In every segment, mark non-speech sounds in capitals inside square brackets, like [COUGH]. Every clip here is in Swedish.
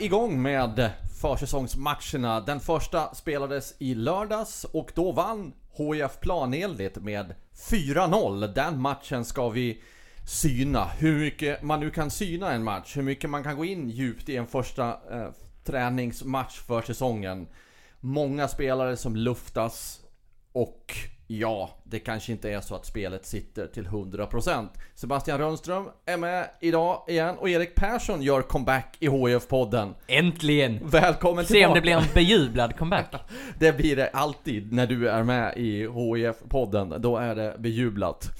Igång med försäsongsmatcherna. Den första spelades i lördags och då vann HIF planenligt med 4-0. Den matchen ska vi syna. Hur mycket man nu kan syna en match, hur mycket man kan gå in djupt i en första eh, träningsmatch för säsongen. Många spelare som luftas och Ja, det kanske inte är så att spelet sitter till 100%. Sebastian Rönnström är med idag igen och Erik Persson gör comeback i HIF-podden. Äntligen! Välkommen Se tillbaka! om det blir en bejublad comeback. [LAUGHS] Det blir det alltid när du är med i HIF-podden. Då är det bejublat.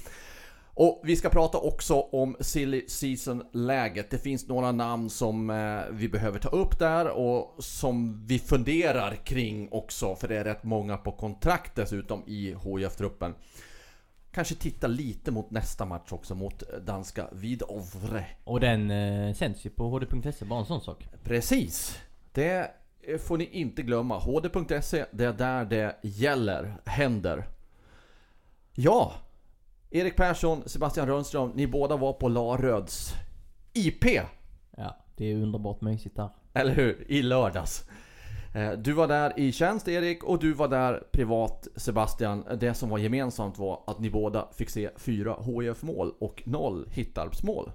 Och vi ska prata också om silly season-läget. Det finns några namn som eh, vi behöver ta upp där och som vi funderar kring också, för det är rätt många på kontrakt dessutom i HIF-truppen. Kanske titta lite mot nästa match också, mot danska Vidovre. Och den eh, sänds ju på hd.se, bara en sån sak. Precis! Det får ni inte glömma. hd.se, det är där det gäller, händer. Ja, Erik Persson, Sebastian Rönnström, ni båda var på Laröds IP, Ja, det är underbart mysigt där. eller hur? I lördags. Eh, Du var där i tjänst Erik och du var där privat Sebastian. Det som var gemensamt var att ni båda fick se fyra HIF-mål och noll Hittarps-mål. Eh,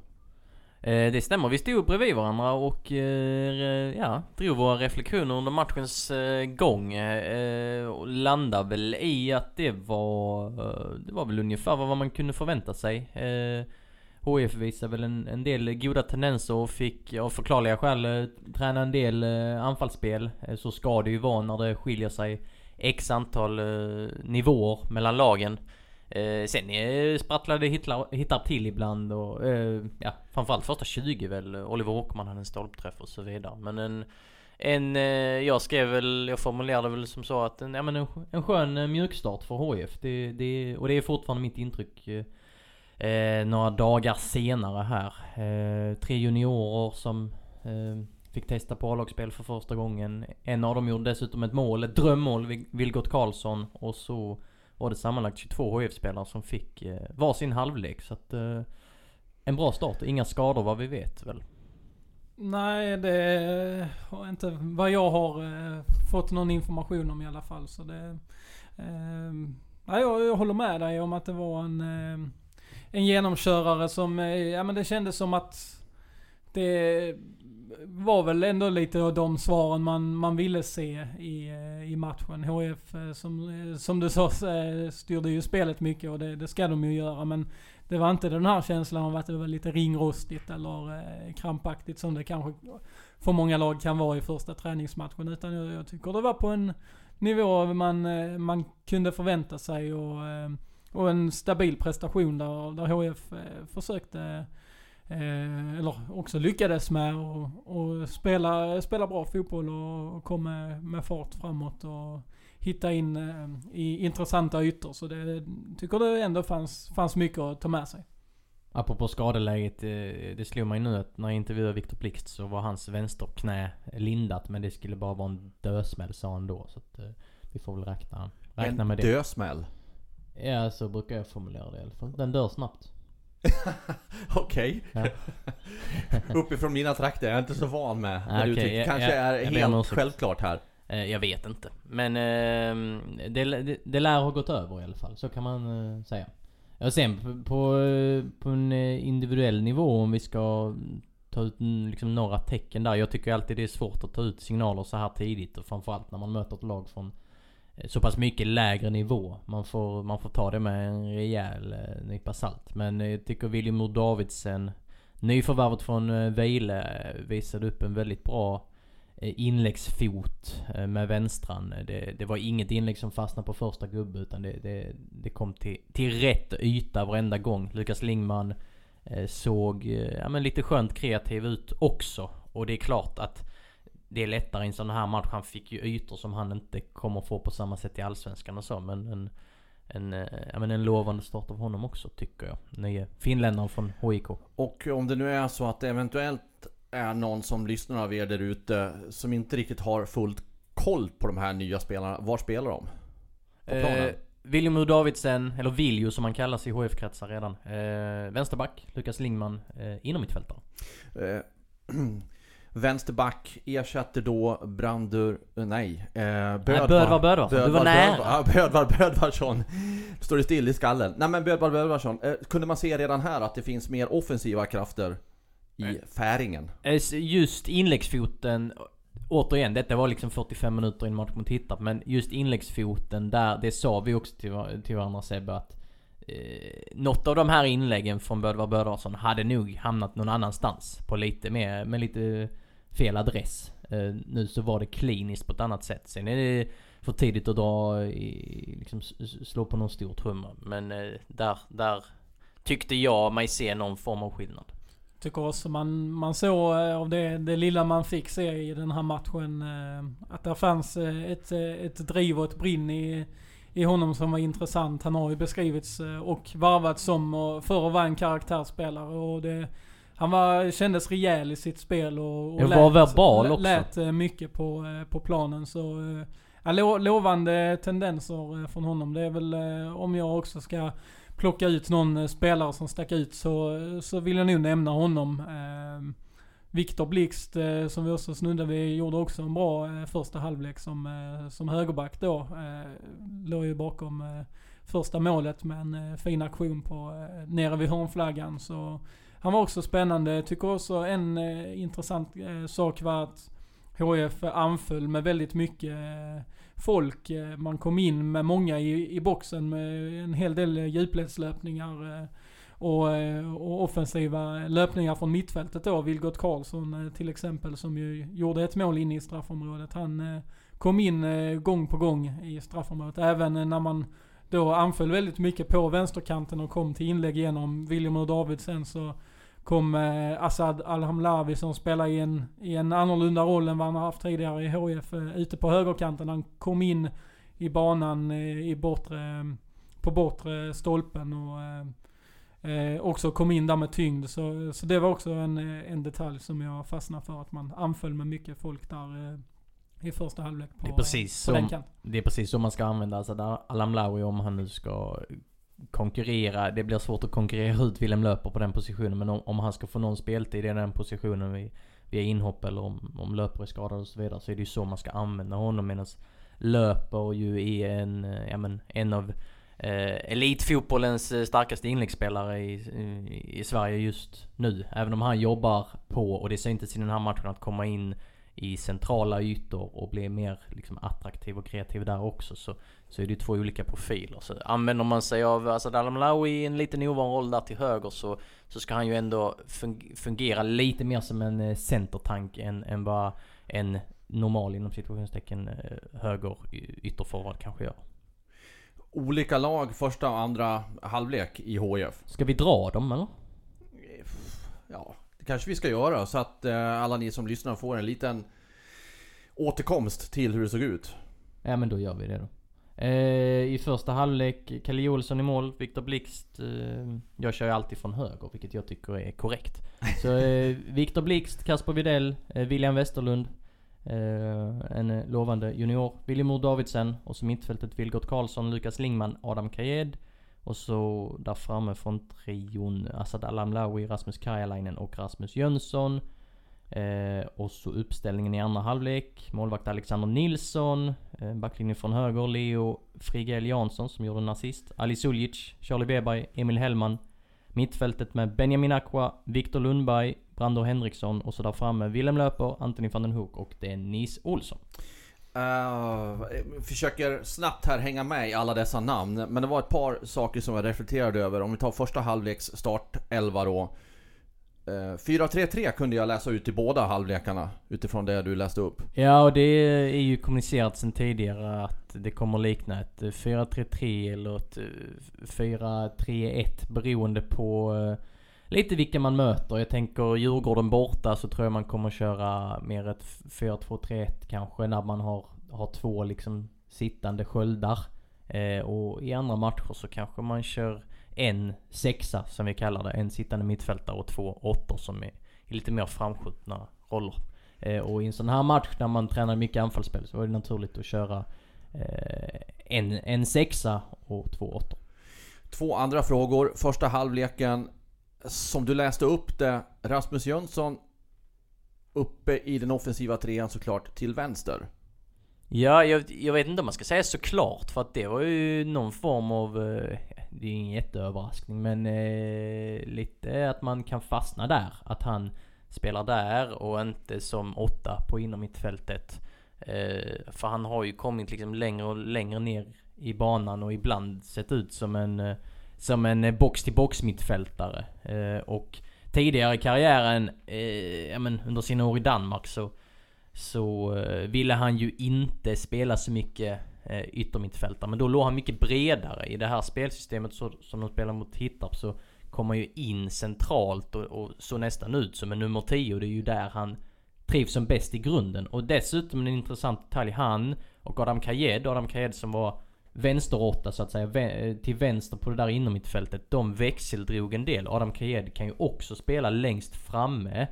Eh, det stämmer, vi stod bredvid varandra och eh, ja, drog våra reflektioner under matchens eh, gång. Eh, och landade väl i att det var, eh, det var väl ungefär vad man kunde förvänta sig. Eh, HIF visade väl en, en del goda tendenser och fick av förklarliga skäl eh, träna en del eh, anfallsspel. Eh, så ska det ju vara när det skiljer sig X antal eh, nivåer mellan lagen. Eh, sen eh, sprattlade Hitler, Hittar till ibland och eh, ja, framförallt första 20 väl. Oliver Åkerman hade en stolpträff och så vidare. Men en, en eh, jag skrev väl, jag formulerade väl som så att en, ja, men en, en skön eh, mjukstart för HIF. Det, det, och det är fortfarande mitt intryck eh, eh, några dagar senare här. Eh, tre juniorer som eh, fick testa på A-lagsspel för första gången. En av dem gjorde dessutom ett mål, ett drömmål, Vilgot Karlsson. Och så var det sammanlagt 22 HIF-spelare som fick eh, varsin halvlek. Så att eh, en bra start, inga skador vad vi vet väl. Nej, det har inte vad jag har eh, fått någon information om i alla fall. Så det, eh, nej, jag, jag håller med dig om att det var en, eh, en genomkörare som, eh, ja men det kändes som att det var väl ändå lite av de svaren man, man ville se i, eh, i matchen. HF eh, som, eh, som du sa styrde ju spelet mycket och det, det ska de ju göra. Men det var inte den här känslan av att det var lite ringrostigt eller krampaktigt som det kanske för många lag kan vara i första träningsmatchen. Utan jag, jag tycker det var på en nivå man, man kunde förvänta sig och, och en stabil prestation där, där HF försökte Eh, eller också lyckades med att och spela, spela bra fotboll och, och kom med, med fart framåt och hitta in eh, i intressanta ytor. Så det tycker det ändå fanns, fanns mycket att ta med sig. Apropå skadeläget, eh, det slog mig nu att när jag intervjuade Viktor Plixt så var hans vänsterknä lindat men det skulle bara vara en dödsmäll sa han då. Så att eh, vi får väl räkna, räkna en med det. dödsmäll. Ja, så brukar jag formulera det i alla fall. Den dör snabbt. [LAUGHS] Okej. [LAUGHS] Uppifrån mina trakter, jag är inte så van med du okej, tycker. ja, Kanske ja, är jag ber om helt ursäkt. självklart här. Eh, jag vet inte. Men eh, det, det, det lär ha gått över i alla fall. Så kan man eh, säga. Ja, sen på, på, eh, på en eh, individuell nivå om vi ska ta ut mm, liksom några tecken där. Jag tycker alltid det är svårt att ta ut signaler så här tidigt. Och framförallt när man möter ett lag från Eh, så pass mycket lägre nivå. Man får, man får ta det med en rejäl eh, nypa salt. Men jag tycker William Davidsen Nyförvärvet från eh, Vejle eh, visade upp en väldigt bra inläggsfot med vänstran. Det, det var inget inlägg som fastnade på första gubbe utan det, det, det kom till, till rätt yta varenda gång. Lukas Lingman såg ja, men lite skönt kreativ ut också. Och det är klart att det är lättare i en sån här match. Han fick ju ytor som han inte kommer få på samma sätt i Allsvenskan och så. Men en, en, eh, ja, men en lovande start av honom också tycker jag. Nye finländaren från HIK. Och om det nu är så att det eventuellt är någon som lyssnar av er där ute som inte riktigt har fullt koll på de här nya spelarna. Var spelar de? På planen? Eh, William U. Davidsen, eller Viljo som han kallas i HF-kretsar redan. Eh, vänsterback, Lukas Lingman, eh, inomhittfältare. Eh, [CLEARS THROAT] vänsterback ersätter då Brandur... eh, Nej. Eh, Bödvar, Bödvar Bödvarsson, du var nära. Bödvar, Bödvar Bödvarsson. Står det still i skallen. Nej men Bödvar Bödvarsson. Eh, kunde man se redan här att det finns mer offensiva krafter i Nej. färingen? Eh, Just inläggsfoten, återigen, detta var liksom 45 minuter in i match mot hittat. Men just inläggsfoten där, det sa vi också till, till varandra Sebbe att eh, något av de här inläggen från Bödvar Bödvarsson hade nog hamnat någon annanstans. På lite mer, med lite fel adress. Eh, nu så var det kliniskt på ett annat sätt. Sen är det för tidigt att dra i, liksom slå på någon stor trumma. Men eh, där, där tyckte jag mig se någon form av skillnad. Tycker också man, man såg eh, av det, det lilla man fick se i den här matchen eh, att där fanns eh, ett, eh, ett driv och ett brinn i, i honom som var intressant. Han har ju beskrivits och varvats som och för att vara en karaktärsspelare och det han var, kändes rejäl i sitt spel och, och var verbal lät, också. lät eh, mycket på, eh, på planen. Så, eh, ja, lo, lovande tendenser från honom. Det är väl om jag också ska plocka ut någon spelare som stack ut så, så vill jag nog nämna honom. Viktor Blixt, som vi också snuddade vid, gjorde också en bra första halvlek som, som högerback då. Låg ju bakom första målet med en fin aktion på, nere vid hörnflaggan. Så han var också spännande. Jag tycker också en eh, intressant eh, sak var att HF anföll med väldigt mycket eh, folk. Eh, man kom in med många i, i boxen med en hel del eh, djupledslöpningar. eh, Och, eh, och offensiva löpningar från mittfältet då. Vilgot Karlsson till exempel som ju gjorde ett mål inne i straffområdet. Han kom in gång på gång i straffområdet. Även när man då anföll väldigt mycket på vänsterkanten och kom till inlägg genom William och Davidsen så kom eh, Assad Al-Hamlawi som spelar i en, i en annorlunda roll än vad han har haft tidigare i HF eh, ute på högerkanten. Han kom in i banan eh, i bortre, på bortre stolpen och eh, eh, också kom in där med tyngd. Så, så det var också en, eh, en detalj som jag fastnade för. Att man anföll med mycket folk där eh, i första halvlek på, Det är precis på den som- kanten. Det är precis så man ska använda där Alamlawi om han nu ska konkurrera. Det blir svårt att konkurrera ut Willem Löper på den positionen. Men om, om han ska få någon speltid i den positionen vid, via inhopp eller om, om Löper är skadad och så vidare. Så är det ju så man ska använda honom. Medan Löper ju är en, eh, ja men en av eh, elitfotbollens eh, starkaste inläggsspelare i, i, i Sverige just nu. Även om han jobbar på, och det syntes i den här matchen, att komma in i centrala ytor och bli mer liksom, attraktiv och kreativ där också. Så, så är det två olika profiler. Så använder man sig av Asad Al-Amlawi i en liten ovan roll där till höger så, så ska han ju ändå fun- fungera lite mer som en eh, centertank än, än bara en normal inom situationstecken eh, höger ytterforward kanske gör. Olika lag första och andra halvlek i HIF. Ska vi dra dem eller? Ja, det kanske vi ska göra så att eh, alla ni som lyssnar får en liten återkomst till hur det såg ut. Ja men då gör vi det då. Eh, I första halvlek, Kalle Olsson i mål, Viktor Blixt. Eh, jag kör ju alltid från höger, vilket jag tycker är korrekt. Så eh, [LAUGHS] Viktor Blixt, Kasper Videll, eh, William Westerlund. Eh, en lovande junior. William Moore Davidsen. Och så mittfältet Vilgot Karlsson, Lukas Lingman, Adam Kajed. Och så där framme från trion Asad Alamlawi, Rasmus Karjalainen och Rasmus Jönsson. Eh, och så uppställningen i andra halvlek. Målvakt Alexander Nilsson. Eh, backlinjen från höger. Leo Frigel Jansson som gjorde en assist. Ali Suljic, Charlie Beberg. Emil Hellman. Mittfältet med Benjamin Aqua, Viktor Lundberg, Brandor Henriksson och så där framme Willem Löper, Anthony van den Hoek och Dennis Olsson. Uh, försöker snabbt här hänga med i alla dessa namn, men det var ett par saker som jag reflekterade över. Om vi tar första halvleks start 11 då. Eh, 4-3-3 kunde jag läsa ut i båda halvlekarna utifrån det du läste upp. Ja, och det är ju kommunicerat sedan tidigare att det kommer likna ett eh, 4-3-3 eller ett eh, 4-3-1 beroende på lite vilka man möter. Jag tänker Djurgården borta så tror jag man kommer köra mer ett 4-2-3-1 kanske när man har, har två liksom sittande sköldar. Eh, och i andra matcher så kanske man kör en sexa som vi kallar det. En sittande mittfältare och två åttor som är i lite mer framskjutna roller. Eh, och i en sån här match när man tränar mycket anfallsspel så var det naturligt att köra eh, en, en sexa och två åttor. Två andra frågor. Första halvleken. Som du läste upp det, Rasmus Jönsson uppe i den offensiva trean såklart till vänster. Ja, jag, jag vet inte om man ska säga såklart för att det var ju någon form av... Eh, det är ingen jätteöverraskning men eh, lite att man kan fastna där. Att han spelar där och inte som åtta på innermittfältet. Eh, för han har ju kommit liksom längre och längre ner i banan och ibland sett ut som en... Eh, som en eh, box-till-box mittfältare. Eh, och tidigare i karriären, eh, ja men under sina år i Danmark så så eh, ville han ju inte spela så mycket eh, yttermittfältare. Men då låg han mycket bredare. I det här spelsystemet så, som de spelar mot Hittarp så kom han ju in centralt och, och såg nästan ut som en nummer 10 det är ju där han trivs som bäst i grunden. Och dessutom en intressant detalj, han och Adam Kajed, Adam Kajed som var vänsteråtta så att säga, eh, till vänster på det där innermittfältet. De växeldrog en del. Adam Kajed kan ju också spela längst framme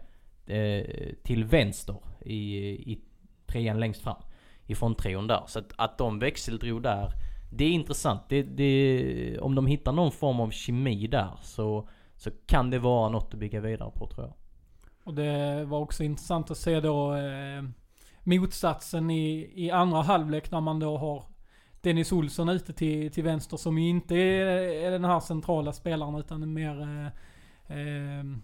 eh, till vänster i, i trean längst fram. I fronttrion där. Så att, att de växeldrog där, det är intressant. Det, det, om de hittar någon form av kemi där så, så kan det vara något att bygga vidare på tror jag. Och det var också intressant att se då eh, motsatsen i, i andra halvlek när man då har Dennis Olsson ute till, till vänster som ju inte är, är den här centrala spelaren utan är mer eh,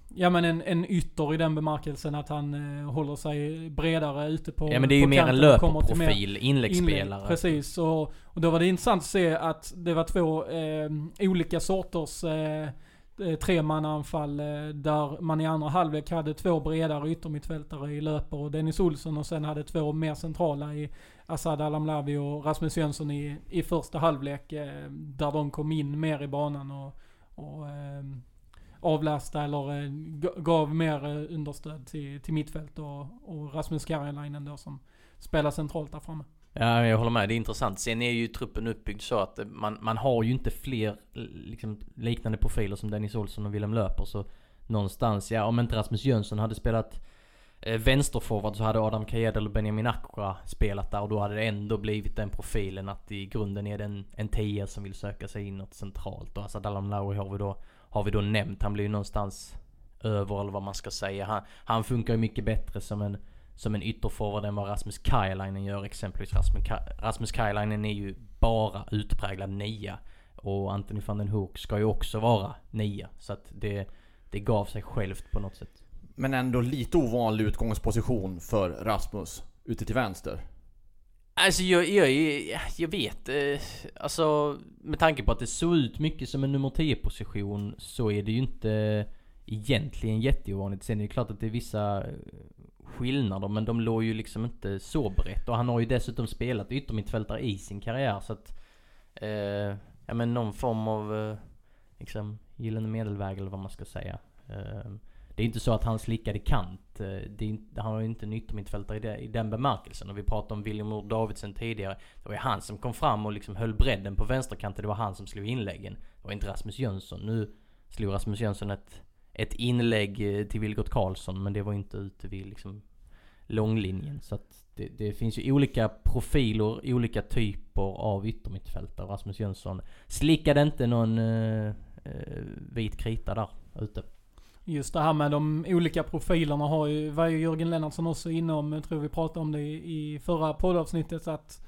ja men en, en ytter i den bemärkelsen att han eh, håller sig bredare ute på Ja men det är ju mer en löparprofil, inläggsspelare. Inlägg, precis, och, och då var det intressant att se att det var två eh, olika sorters eh, eh, tremannaanfall eh, där man i andra halvlek hade två bredare yttermittfältare i Löper och Dennis Olsson och sen hade två mer centrala i Assad Alamlavi och Rasmus Jönsson i, i första halvlek eh, där de kom in mer i banan och, och eh, avlasta eller eh, gav mer eh, understöd till, till mittfält och, och Rasmus Karjalainen då som spelar centralt där framme. Ja, jag håller med. Det är intressant. Sen är ju truppen uppbyggd så att eh, man, man har ju inte fler liksom, liknande profiler som Dennis Olsson och Willem Löper. Så någonstans, ja om inte Rasmus Jönsson hade spelat eh, vänsterforward så hade Adam Kajed eller Benjamin Akra spelat där och då hade det ändå blivit den profilen att i grunden är det en, en tia som vill söka sig inåt centralt. Och Asad Alamlawi har vi då, har vi då nämnt. Han blir ju någonstans över eller vad man ska säga. Han, han funkar ju mycket bättre som en som en ytterforward än vad Rasmus Kajalainen gör exempelvis. Rasmus, Ka- Rasmus Kajalainen är ju bara utpräglad nia. Och Anthony van den Hoek ska ju också vara nia. Så att det, det gav sig självt på något sätt. Men ändå lite ovanlig utgångsposition för Rasmus ute till vänster. Alltså jag, jag, jag vet, eh, alltså med tanke på att det såg ut mycket som en nummer 10 position så är det ju inte egentligen jätteovanligt. Sen är det klart att det är vissa eh, skillnader men de låg ju liksom inte så brett. Och han har ju dessutom spelat yttermittfältare i sin karriär så att... Eh, ja men någon form av eh, liksom gyllene medelväg eller vad man ska säga. Eh, det är inte så att han slickade kant. Eh, det är, inte- han var ju inte en yttermittfältare i, det, i den bemärkelsen. Och vi pratade om William Moore Davidsen tidigare. Det var ju han som kom fram och liksom höll bredden på vänsterkanten. Det var han som slog inläggen. Det var inte Rasmus Jönsson. Nu slog Rasmus Jönsson ett, ett inlägg eh, till Vilgot Karlsson. Men det var inte ute vid liksom långlinjen. Så att det, det finns ju olika profiler, olika typer av yttermittfältare. Rasmus Jönsson slickade inte någon eh, eh vit krita där ute. Just det här med de olika profilerna har ju, var ju Jörgen Lennartsson också inne om, jag tror vi pratade om det i, i förra poddavsnittet, att,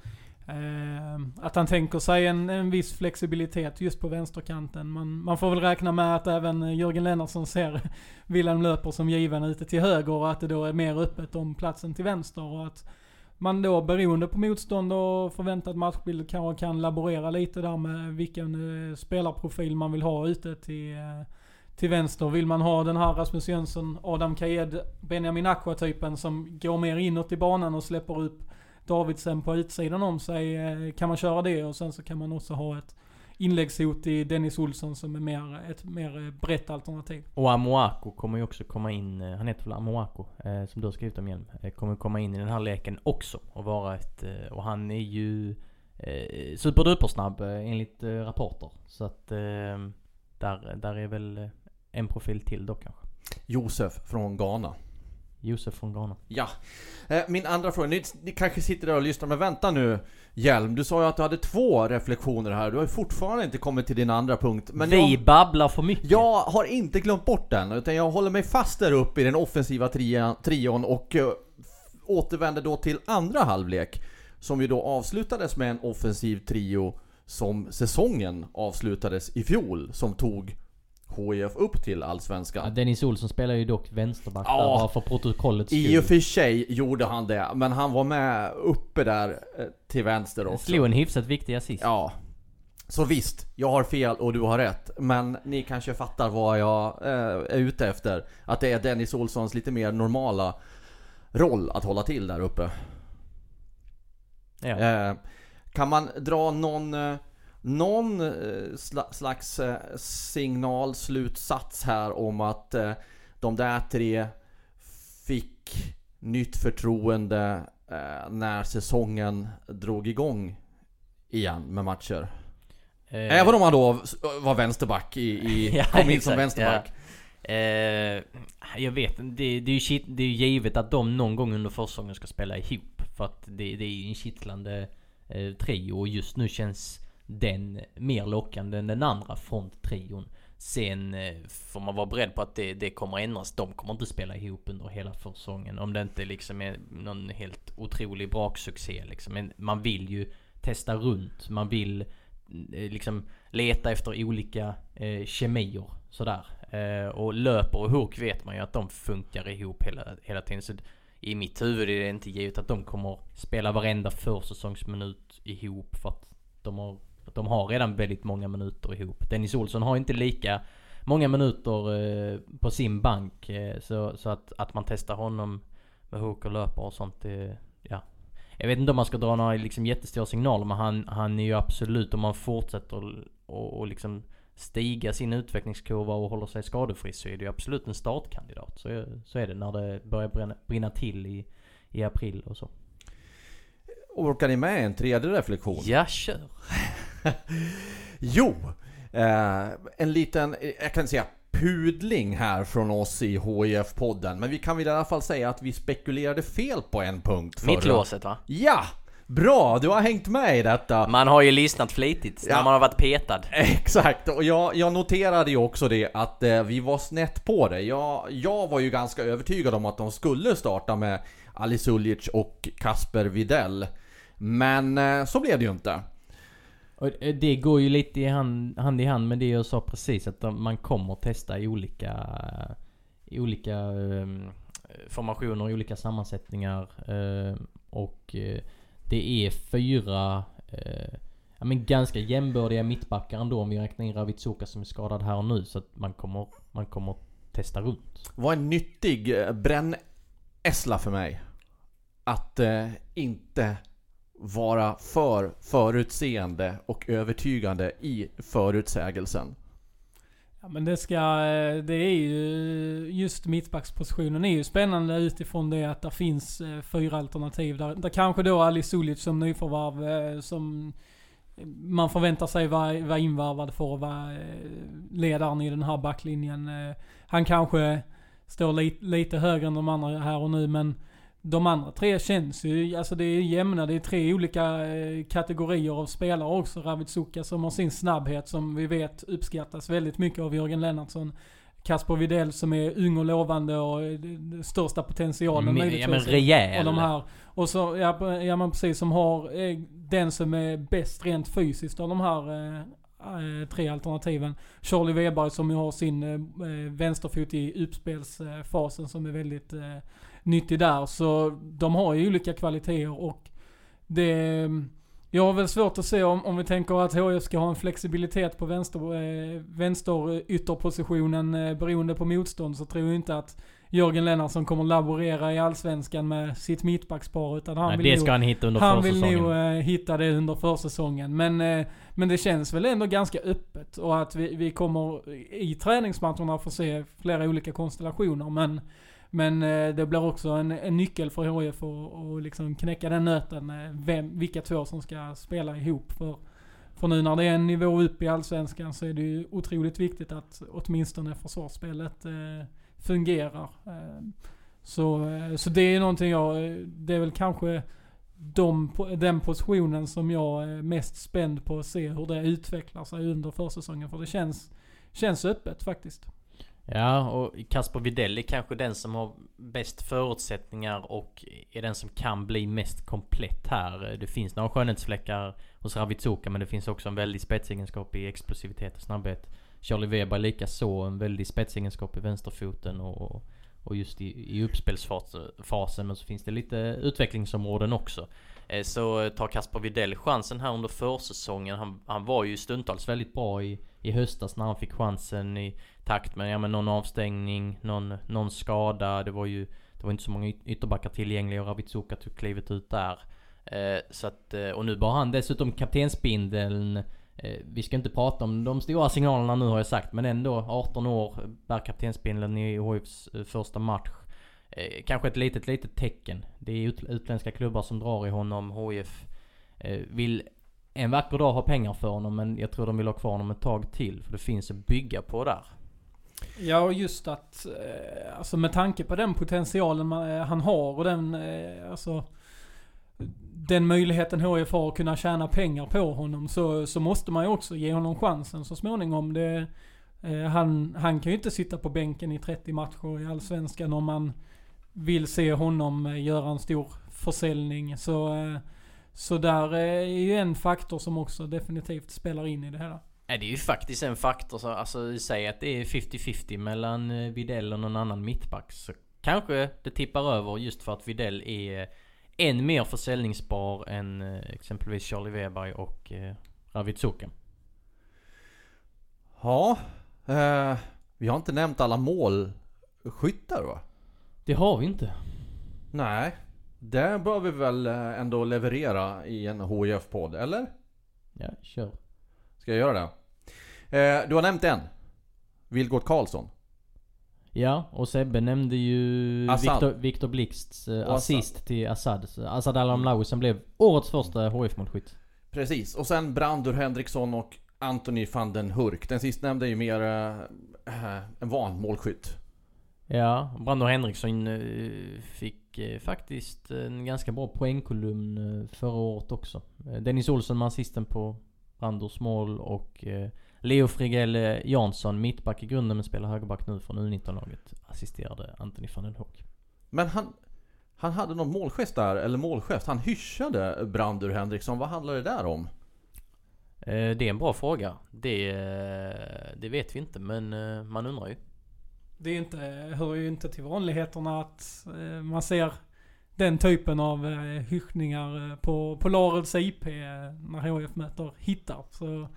eh, att han tänker sig en, en viss flexibilitet just på vänsterkanten. Man, man får väl räkna med att även Jörgen Lennartsson ser [LAUGHS] Wilhelm Löper som given ute till höger och att det då är mer öppet om platsen till vänster och att man då beroende på motstånd och förväntad matchbild kanske kan laborera lite där med vilken eh, spelarprofil man vill ha ute till, eh, till vänster. Vill man ha den här Rasmus Jönsson, Adam Kajed, Benjamin Aqua-typen som går mer inåt i banan och släpper upp Davidsen på utsidan om sig. Eh, kan man köra det och sen så kan man också ha ett inläggshot i Dennis Olsson som är mer, ett mer eh, brett alternativ. Och Amoako kommer ju också komma in, eh, han heter väl Amoako, eh, som du har skrivit om igen. Eh, kommer komma in i den här leken också och vara ett, eh, och han är ju eh, superdupersnabb eh, enligt rapporter. Så att där, där är väl en profil till då kanske. Josef från Ghana. Josef från Ghana. Ja. Eh, Min andra fråga, ni, ni kanske sitter där och lyssnar, men vänta nu Hjelm, du sa ju att du hade två reflektioner här. Du har ju fortfarande inte kommit till din andra punkt. Men Vi jag, babblar för mycket. jag har inte glömt bort den, utan jag håller mig fast där uppe i den offensiva trian, trion och eh, återvänder då till andra halvlek. Som ju då avslutades med en offensiv trio som säsongen avslutades i fjol, som tog HIF upp till Ja, Allsvenskan. Dennis Olsson spelar ju dock vänsterback Ja. där för protokollets I skull. och för sig gjorde han det, men han var med uppe där eh, till vänster också. Slog en hyfsat viktig assist. Ja. Så visst, jag har fel och du har rätt. Men ni kanske fattar vad jag eh, är ute efter. Att det är Dennis Olssons lite mer normala roll att hålla till där uppe. Ja. Eh, kan man dra någon, eh, någon eh, sla, slags eh, signal, slutsats här om att eh, de där tre fick nytt förtroende när säsongen drog igång igen med matcher? Eh, Även om han då var vänsterback i, i [LAUGHS] Ja, kom in som vänsterback. Eh, jag vet det, det, är ju shit, det är ju givet att de någon gång under försäsongen ska spela ihop. För att det, det är ju en kittlande eh, trio och just nu känns den mer lockande än den andra fronttrion. Sen eh, får man vara beredd på att det, det kommer ändras. De kommer inte spela ihop under hela försäsongen. Om det inte liksom är någon helt otrolig braksuccé liksom. Men man vill ju testa runt. Man vill eh, liksom leta efter olika eh, kemier sådär. Eh, och löper och Hook vet man ju att de funkar ihop hela, hela tiden. Så i mitt huvud är det inte givet att de kommer spela varenda försäsongsminut ihop för att de har, de har redan väldigt många minuter ihop. Dennis Olsson har inte lika många minuter eh, på sin bank. Eh, så så att, att man testar honom med Hook och löper och sånt. Det, ja. Jag vet inte om man ska dra några liksom jättestora signaler men han, han är ju absolut om man fortsätter och, och, och liksom stiga sin utvecklingskurva och håller sig skadefri så är det ju absolut en startkandidat. Så, så är det när det börjar brinna, brinna till i, i april och så. Orkar ni med en tredje reflektion? Ja, kör! [LAUGHS] Jo! Eh, en liten, jag kan säga pudling här från oss i hif podden Men vi kan väl i alla fall säga att vi spekulerade fel på en punkt förra- Mittlåset va? Ja! Bra! Du har hängt med i detta. Man har ju lyssnat flitigt Ja. när man har varit petad. [LAUGHS] Exakt, och jag, jag noterade ju också det att eh, vi var snett på det. Jag, jag var ju ganska övertygad om att de skulle starta med Ali Suljic och Kasper Videll. Men eh, så blev det ju inte. Och eh, det går ju lite i hand, hand i hand med det jag sa precis att man kommer testa i olika, i olika um, formationer, i olika sammansättningar. ehm, och uh, det är fyra uh, ja, men ganska jämbördiga mittbackar ändå om vi räknar in Ravitsoka som är skadad här och nu. Så att man kommer, man kommer testa runt. Vad en nyttig eh, brännässla för mig. Att uh, inte vara för förutseende och övertygande i förutsägelsen. Ja men det ska, eh, det är ju, just mittbackspositionen är ju spännande utifrån det att det finns eh, fyra alternativ. Där, där kanske då Ali Sulic som nyförvärv eh, som man förväntar sig vara, vara invarvad för att vara ledaren i den här backlinjen. Han kanske står lite, lite högre än de andra här och nu men de andra tre känns ju, alltså det är jämna. Det är tre olika eh, kategorier av spelare också. Ravitsuka som har sin snabbhet som vi vet uppskattas väldigt mycket av Jörgen Lennartsson. Kasper Videll som är ung och lovande och eh, största potentialen möjligtvis. ja, men rejäl. Och de här. Och så, ja, ja men precis, som har eh, den som är bäst rent fysiskt av de här eh, tre alternativen. Charlie Weberg som ju har sin eh, vänsterfot i uppspelsfasen som är väldigt eh, nyttig där. Så de har ju olika kvaliteter och det... Jag har väl svårt att se om, om vi tänker att HIF ska ha en flexibilitet på vänster, eh, vänster ytterpositionen eh, beroende på motstånd så tror jag inte att Jörgen Lennartsson kommer laborera i Allsvenskan med sitt mittbackspar utan han Nej, vill det nog, ska han hitta under han vill nog eh, hitta det under försäsongen. Men, eh, men det känns väl ändå ganska öppet och att vi, vi kommer i träningsmatcherna få se flera olika konstellationer. Men, men eh, det blir också en, en nyckel för HIF att liksom knäcka den nöten. Eh, vem, vilka två som ska spela ihop. För, för nu när det är en nivå upp i Allsvenskan så är det ju otroligt viktigt att åtminstone försvarsspelet eh, fungerar. Eh, så, eh, så det är någonting jag, det är väl kanske de, den positionen som jag är mest spänd på att se hur det utvecklar sig under försäsongen. För det känns, känns öppet faktiskt. Ja, och Kasper Widell är kanske den som har bäst förutsättningar och är den som kan bli mest komplett här. Det finns några skönhetsfläckar hos Ravitsuka men det finns också en väldig spetsegenskap i explosivitet och snabbhet. Charlie Weber likaså en väldig spetsegenskap i vänsterfoten och, och just i, i uppspelsfasen. Men så finns det lite utvecklingsområden också. Eh, så tar Kasper Widell chansen här under försäsongen. Han, han var ju stundtals väldigt bra i, i höstas när han fick chansen i takt med ja, men någon avstängning, någon, någon skada. Det var ju det var inte så många yt- ytterbackar tillgängliga och Ravitsuka tog klivet ut där. Eh, så att, eh, och nu bar han dessutom kaptensbindeln. Eh, vi ska inte prata om de stora signalerna nu har jag sagt, men ändå 18 år, bär kaptensbindeln i HIFs eh, första match. Eh, kanske ett litet, litet tecken. Det är utländska klubbar som drar i honom. HIF eh, vill en vacker dag ha pengar för honom, men jag tror de vill ha kvar honom ett tag till. För det finns att bygga på där. Ja, och just att, eh, alltså med tanke på den potentialen man, eh, han har och den, eh, alltså den möjligheten HIF har att kunna tjäna pengar på honom så, så måste man ju också ge honom chansen så småningom. Det, han, han kan ju inte sitta på bänken i 30 matcher i Allsvenskan om man vill se honom göra en stor försäljning. Så, eh, så där är ju en faktor som också definitivt spelar in i det hela. Ja, det är ju faktiskt en faktor. Så, alltså, säg att det är 50-50 mellan eh, Videll och någon annan mittback. Så kanske det tippar över just för att Videll är än mer försäljningsbar än eh, exempelvis Charlie Weber och eh, Ravitsuka. Ja, eh, vi har inte nämnt alla målskyttar va? Det har vi inte. Nej, det bör vi väl eh, ändå leverera i en HIF-podd, eller? Ja, kör. Ska jag göra det? Eh, du har nämnt en. Vilgot Karlsson. Ja, och Sebbe nämnde ju Assad. Victor, Victor Blixts eh, assist till Assad. Assad Al-Amlaoui som blev årets första HIF-målskytt. Precis, och sen Brandur Henriksson och Anthony van den Hurk. Den sistnämnda är ju mer eh, en van målskytt. Ja, Brandon Henriksson eh, fick eh, faktiskt en ganska bra poängkolumn eh, förra året också. Eh, Dennis Olsson med assisten på Brandors mål och Leo Frigell Jansson, mittback i grunden men spelar högerback nu från U19-laget, assisterade Anthony van den Hoek. Men han, han hade någon målgest där, eller målgest. Han hyschade Brandur Henriksson. Vad handlar det där om? Det är en bra fråga. Det, det vet vi inte men man undrar ju. Det är inte, hör ju inte till vanligheterna att eh, man ser den typen av eh, hyschningar eh, på, på Lareds IP eh, när HF möter hittar. Så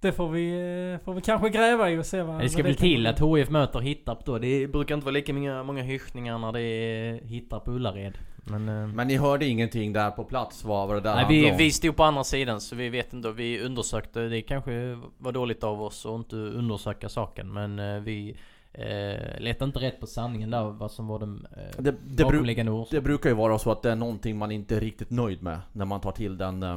det får vi, får vi kanske gräva i och se vad Det ska väl till att HIF möter Hittarp då. Det brukar inte vara lika många, många hyschningar när det är Hittarp på Ullared. Men... Men ni hörde ingenting där på plats vad, vad det där Nej, vi, vi stod på andra sidan så vi vet inte. Vi undersökte. Det kanske var dåligt av oss att inte undersöka saken. Men vi eh, letade inte rätt på sanningen där. Vad som var den eh, Det, det, bakomliggande orsaken. det brukar ju vara så att det är någonting man inte är riktigt nöjd med när man tar till den... eh,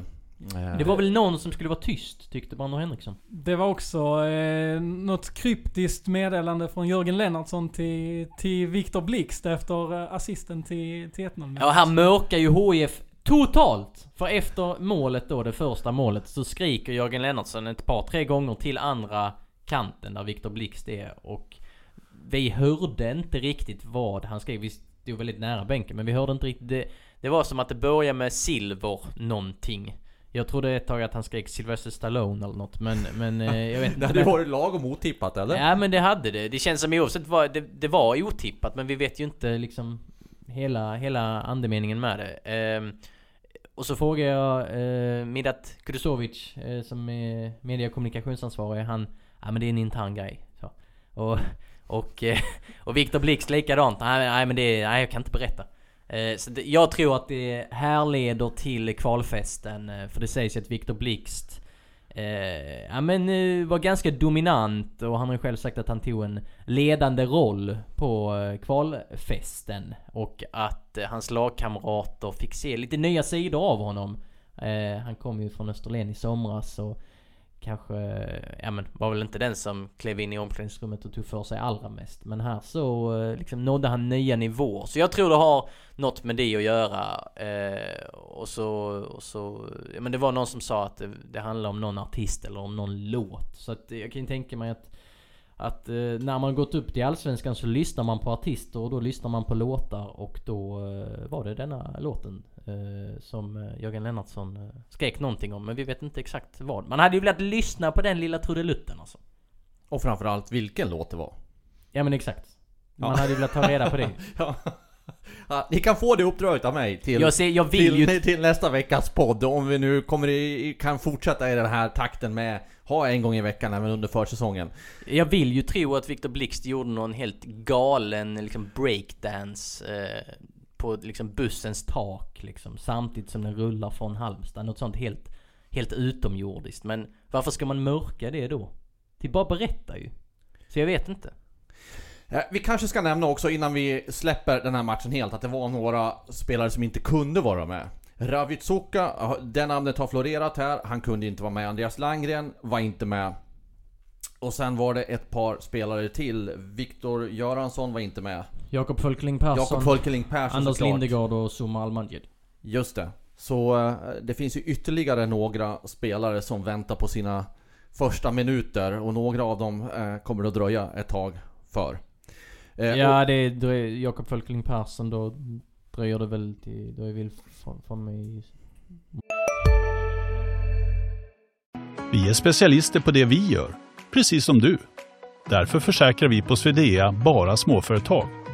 Det var väl någon som skulle vara tyst tyckte Brandon Henriksson. Det var också eh, något kryptiskt meddelande från Jörgen Lennartsson till, till Viktor Blixt efter eh, assisten till, till 1-0. Ja, här mörkar ju HIF totalt. För efter målet då, det första målet, så skriker Jörgen Lennartsson ett par, tre gånger till andra kanten där Viktor Blixt är. Och vi hörde inte riktigt vad han skrev. Vi stod väldigt nära bänken, men vi hörde inte riktigt. Det, det var som att det började med silver någonting. Jag trodde ett tag att han skrek Sylvester Stallone eller något, men, men eh, jag vet [LAUGHS] Det inte. hade ju varit lagom otippat eller? Ja men det hade det. Det känns som oavsett vad, det, det var otippat men vi vet ju inte liksom hela, hela andemeningen med det. Ehm, och så frågar jag eh, Midat Kudusovic eh, som är media och kommunikationsansvarig. Han, ja men det är en intern grej. Så. Och, och, eh, [LAUGHS] och Viktor Blixt likadant. Nej, nej men det nej jag kan inte berätta. Eh, så det, jag tror att det härleder till kvalfesten. Eh, för det sägs ju att Viktor Blixt Eh, ja men var ganska dominant och han har ju själv sagt att han tog en ledande roll på kvalfesten. Och att hans lagkamrater fick se lite nya sidor av honom. Eh, han kom ju från Österlen i somras och kanske, ja men var väl inte den som klev in i omklädningsrummet och tog för sig allra mest. Men här så eh, liksom nådde han nya nivåer. Så jag tror det har något med det att göra. Eh, och så, och så, ja men det var någon som sa att det, det handlar om någon artist eller om någon låt. Så att jag kan ju tänka mig att att eh, när man gått upp till Allsvenskan så lyssnar man på artister och då lyssnar man på låtar och då eh, var det denna låten som eh, Jörgen Lennartsson eh, skrek någonting om men vi vet inte exakt vad. Man hade ju velat lyssna på den lilla trudelutten alltså. Och framförallt vilken låt det var. Ja men exakt. Man Ja. hade ju velat ta reda på det. [LAUGHS] Ja. Ja, ni kan få det uppdraget av mig till, Jag, ser, jag till, ju... till nästa veckas podd. Om vi nu kommer i, kan fortsätta i den här takten med ha en gång i veckan även under försäsongen. Jag vill ju tro att Viktor Blixt gjorde någon helt galen liksom breakdance eh, på liksom bussens tak liksom samtidigt som den rullar från Halmstad. Något sånt helt, helt utomjordiskt. Men varför ska man mörka det då? Det bara berättar ju. Så jag vet inte. Vi kanske ska nämna också innan vi släpper den här matchen helt att det var några spelare som inte kunde vara med. Ravitsuka, det namnet har florerat här, han kunde inte vara med. Andreas Langgren var inte med. Och sen var det ett par spelare till. Viktor Göransson var inte med. Jakob Folkling Persson, Persson Anders såklart. Lindegård och Zuma Almajid. Just det. Så eh, det finns ju ytterligare några spelare som väntar på sina första minuter och några av dem eh, kommer att dröja ett tag för. Eh, och- Ja det är Jakob Folkling Persson då dröjer det väl till, då är vi från, från mig Vi är specialister på det vi gör, precis som du. Därför försäkrar vi på Swedea bara småföretag,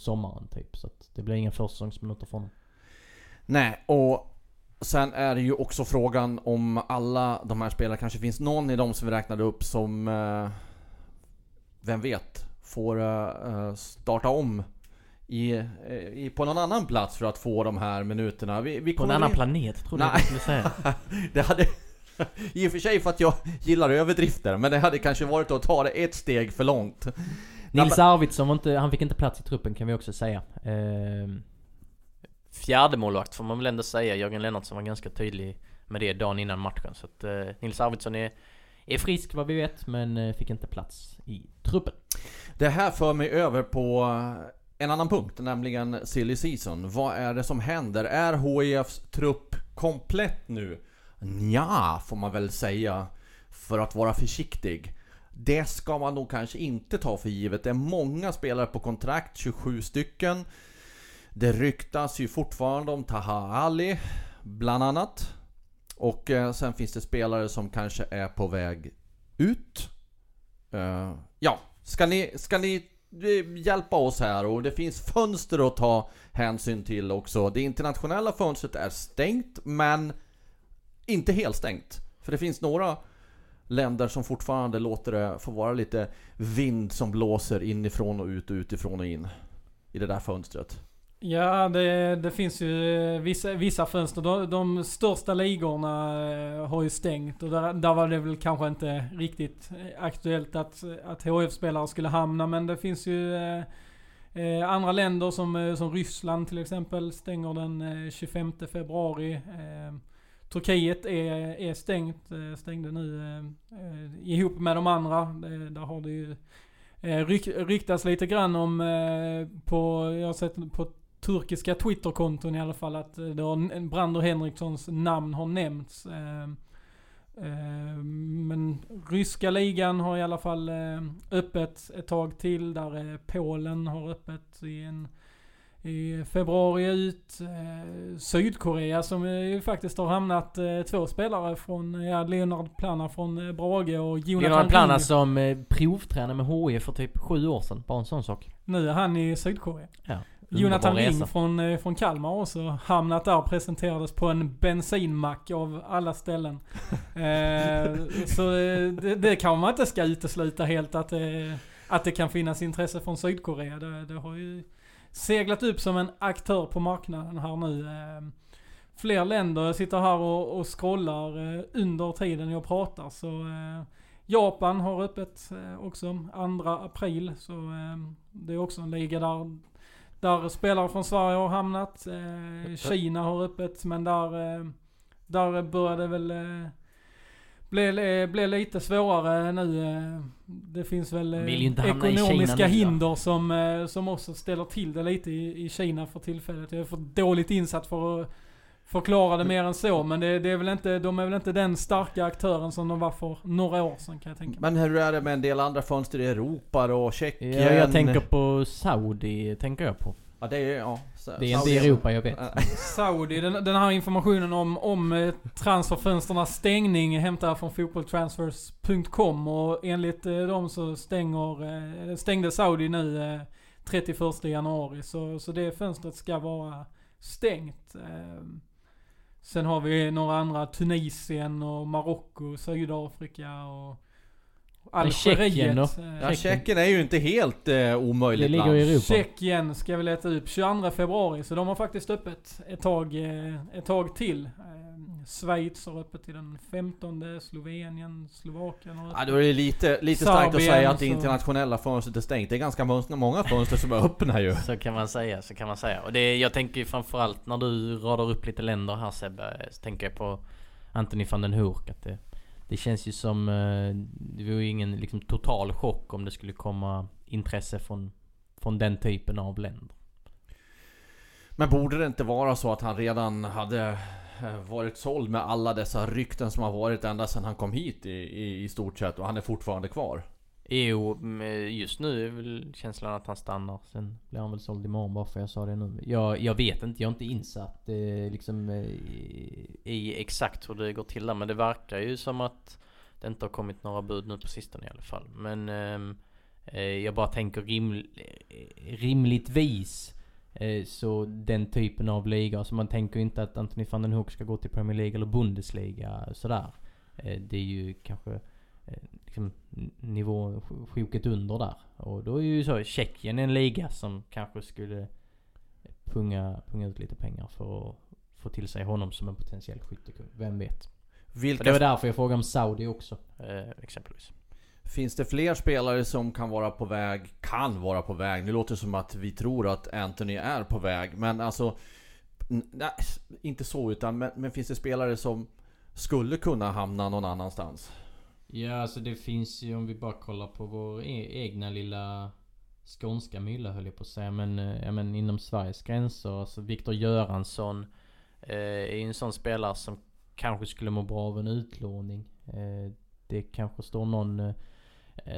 sommaren typ. Så att det blir inga försäsongsminuter från honom. Nej, och sen är det ju också frågan om alla de här spelarna, kanske finns någon i dem som vi räknade upp som, eh, vem vet, får eh, starta om i, eh, i, på någon annan plats för att få de här minuterna. Vi, vi På en annan in- planet trodde jag du skulle säga. [LAUGHS] Det hade... I och för sig för att jag gillar överdrifter, men det hade kanske varit att ta det ett steg för långt. Nils Arvidsson var inte, han fick inte plats i truppen kan vi också säga. Ehm, fjärde målvakt får man väl ändå säga. Jörgen Lennartsson var ganska tydlig med det dagen innan matchen. Så att eh, Nils Arvidsson är, är frisk vad vi vet, men eh, fick inte plats i truppen. Det här för mig över på en annan punkt, nämligen silly season. Vad är det som händer? Är HIFs trupp komplett nu? Ja, får man väl säga. För att vara försiktig. Det ska man nog kanske inte ta för givet. Det är många spelare på kontrakt, 27 stycken. Det ryktas ju fortfarande om Taha Ali, bland annat. Och eh, sen finns det spelare som kanske är på väg ut. Eh, ja, ska ni, ska ni eh, hjälpa oss här? Och det finns fönster att ta hänsyn till också. Det internationella fönstret är stängt, men inte helt stängt. För det finns några länder som fortfarande låter det få vara lite vind som blåser inifrån och ut och utifrån och in. I det där fönstret. Ja, det, det finns ju vissa, vissa fönster. De, de största ligorna eh, har ju stängt och där, där var det väl kanske inte riktigt aktuellt att, att HF-spelare skulle hamna. Men det finns ju eh, eh andra länder som, eh, som Ryssland till exempel stänger den eh, 25 februari. Eh, Turkiet är, är stängt, eh, stängde nu eh, eh, ihop med de andra. Det, där har det ju eh, ryk, ryktats lite grann om eh, på, jag har sett på turkiska Twitterkonton i alla fall att eh, det har, Brander Henrikssons namn har nämnts. Eh, eh, men ryska ligan har i alla fall eh, öppet ett tag till. Där eh, Polen har öppet i en i februari ut. Eh, Sydkorea som ju faktiskt har hamnat eh, två spelare från, ja, Leonard Plana från eh, Brage och Jonathan Leonard Plana Ring. som eh, provtränade med HIF för typ sju år sedan. Bara en sån sak. Nu är han i Sydkorea. Ja. Jonathan Ring resa. från, eh, från Kalmar också hamnat där presenterades på en bensinmack av alla ställen. [LAUGHS] eh, så eh, det, det kan man inte ska utesluta helt att, eh, att det kan finnas intresse från Sydkorea. Det, det har ju seglat upp som en aktör på marknaden här nu. Eh, fler länder, jag sitter här och, och scrollar eh, under tiden jag pratar så eh, Japan har öppet eh, också 2 april så eh, det är också en liga där där spelare från Sverige har hamnat. Kina har öppet men där, där börjar det väl eh, bli, eh, bli lite svårare nu. Eh, det finns väl eh, ekonomiska hinder som, som också ställer till det lite i, i Kina för tillfället. Jag är för dåligt insatt för att förklara det mer än så. Men det, det är väl inte, de är väl inte den starka aktören som de var för några år sedan kan jag tänka mig. Men hur är det med en del andra fönster i Europa då? Tjeckien? Ja, jag tänker på Saudi, tänker jag på. Ja, det är ja. så- Det är inte Europa, jag vet. Saudi, den, den här informationen om, om eh, transferfönsternas stängning hämtar jag från fotbolltransfers.com och enligt eh, dem så stänger, eh, stängde Saudi nu eh, 31 januari. Så, så det fönstret ska vara stängt. Eh, sen har vi några andra, Tunisien och Marocko, Sydafrika och? Algeriet. eh, Ja, Tjeckien är ju inte helt eh, omöjligt Det ligger land. i Europa. Tjeckien ska vi leta upp 22 februari, så de har faktiskt öppet ett tag, eh, ett tag till. Eh, Schweiz har öppet till den 15, Slovenien, Slovakien har Ja, öppet. då är det lite, lite starkt att säga att det internationella fönstret är stängt. Det är ganska många- många fönster som är öppna ju. Så kan man säga, så kan man säga. Och det, jag tänker ju framförallt när du radar upp lite länder här Sebbe, så tänker jag på Anthony van den Hoek. Att det, det känns ju som, eh, det var ju ingen liksom, total chock om det skulle komma intresse från, från den typen av länder. Men borde det inte vara så att han redan hade eh, varit såld med alla dessa rykten som har varit ända sedan han kom hit i, i, i stort sett och han är fortfarande kvar? Jo, just nu är väl känslan att han stannar. Sen blir han väl såld imorgon bara för jag sa det nu. Jag, jag vet inte, jag är inte insatt eh, liksom eh, i, exakt hur det går till där. Men det verkar ju som att det inte har kommit några bud nu på sistone i alla fall. Men ehm, eh, jag bara tänker rim, eh, rimligtvis eh, så den typen av liga. Alltså man tänker ju inte att Anthony van den Hoek ska gå till Premier League eller Bundesliga sådär. Eh, det är ju kanske liksom nivå sjoket under där. Och då är ju så Tjeckien en liga som kanske skulle punga, punga ut lite pengar för att få till sig honom som en potentiell skyttekung. Vem vet? Vilka, det var därför jag frågade om Saudi också. Eh, exempelvis. Finns det fler spelare som kan vara på väg, kan vara på väg? Nu låter det som att vi tror att Anthony är på väg, men alltså... Nej, inte så utan, men, men finns det spelare som skulle kunna hamna någon annanstans? Ja, alltså det finns ju om vi bara kollar på vår e- egna lilla skånska mylla höll jag på att säga. Men, eh, ja, men inom Sveriges gränser. Alltså Viktor Göransson eh, är ju en sån spelare som kanske skulle må bra av en utlåning. Eh, det kanske står någon eh,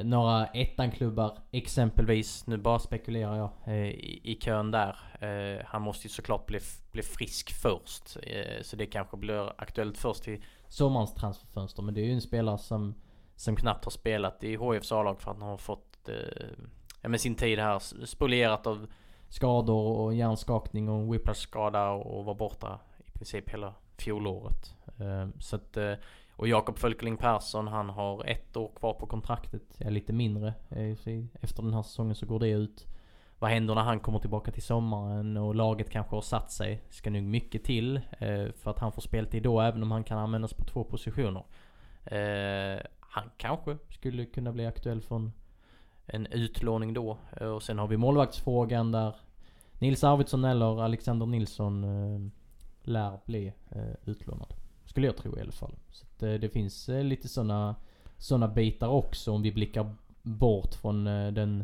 några ettanklubbar exempelvis, nu bara spekulerar jag, eh, i, i kön där. Eh, han måste ju såklart bli, bli frisk först. Eh, så det kanske blir aktuellt först till sommarens transferfönster. Men det är ju en spelare som, som knappt har spelat i HIFs A-lag för att han har fått eh, ja, men sin tid här spolierat av skador och hjärnskakning och en whiplash-skada och, var borta i princip hela fjolåret. Eh, så att, eh, och Jakob Fölkeling Persson, han har ett år kvar på kontraktet. Ja, lite mindre. Eh, Efter den här säsongen så går det ut. Vad händer när han kommer tillbaka till sommaren och laget kanske har satt sig? Ska nog mycket till eh, för att han får speltid då även om han kan användas på två positioner. Eh, han kanske skulle kunna bli aktuell för en, en utlåning då. Eh, och sen har vi målvaktsfrågan där Nils Arvidsson eller Alexander Nilsson eh, lär bli eh, utlånad. Skulle jag tro i alla fall. Så att, eh, det finns eh, lite sådana såna bitar också om vi blickar bort från eh, den,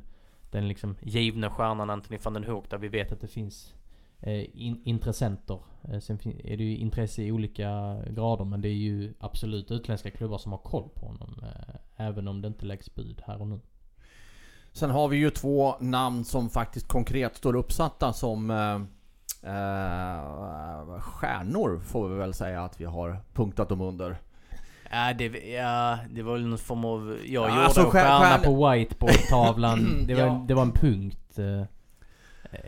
den liksom givna stjärnan Anthony van den Hoek där vi vet att det finns eh, in, intressenter. Eh, sen är det ju intresse i olika grader men det är ju absolut utländska klubbar som har koll på honom. Eh, även om det inte läggs bud här och nu. Sen har vi ju två namn som faktiskt konkret står uppsatta som eh, stjärnor får vi väl säga att vi har punktat dem under. Ja det, ja, det var väl någon form av... Jag Ja, gjorde alltså, en stjär- Stjärna stjärn- på whiteboardtavlan. [CLEARS THROAT] Det var, Ja. det var en punkt. eh,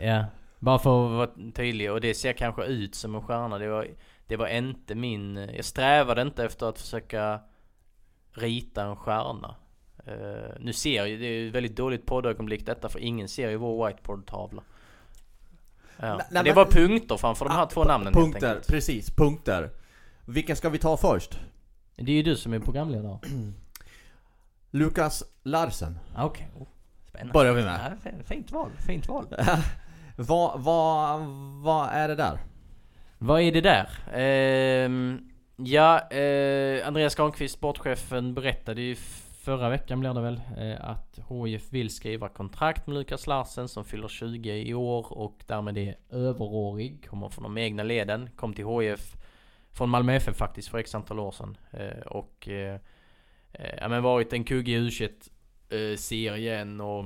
Ja. Bara för att vara tydlig och det ser kanske ut som en stjärna. Det var, det var inte min... Jag strävade inte efter att försöka rita en stjärna. Eh, nu ser ju, det är ju ett väldigt dåligt poddögonblick detta för ingen ser ju vår whiteboard-tavla. Ja. Det var punkter framför de här Ah, två namnen Punkter, precis. Punkter. Vilken ska vi ta först? Det är ju du som är programledare. [CLEARS THROAT] Lukas Larsen Ah, Okej. Spännande. börjar vi med. Ja, fint val, fint val. [LAUGHS] Vad, vad, vad är det där? Vad är det där? Ehm, ja, eh, Andreas Granqvist, sportchefen, berättade ju Förra veckan blir det väl eh, att HIF vill skriva kontrakt med Lukas Larsen som fyller 20 i år och därmed är överårig. kommer från de egna leden, kom till HIF från Malmö FF faktiskt för x antal år sedan. Eh, och eh, eh ja, men varit en kugge i u eh, serien och,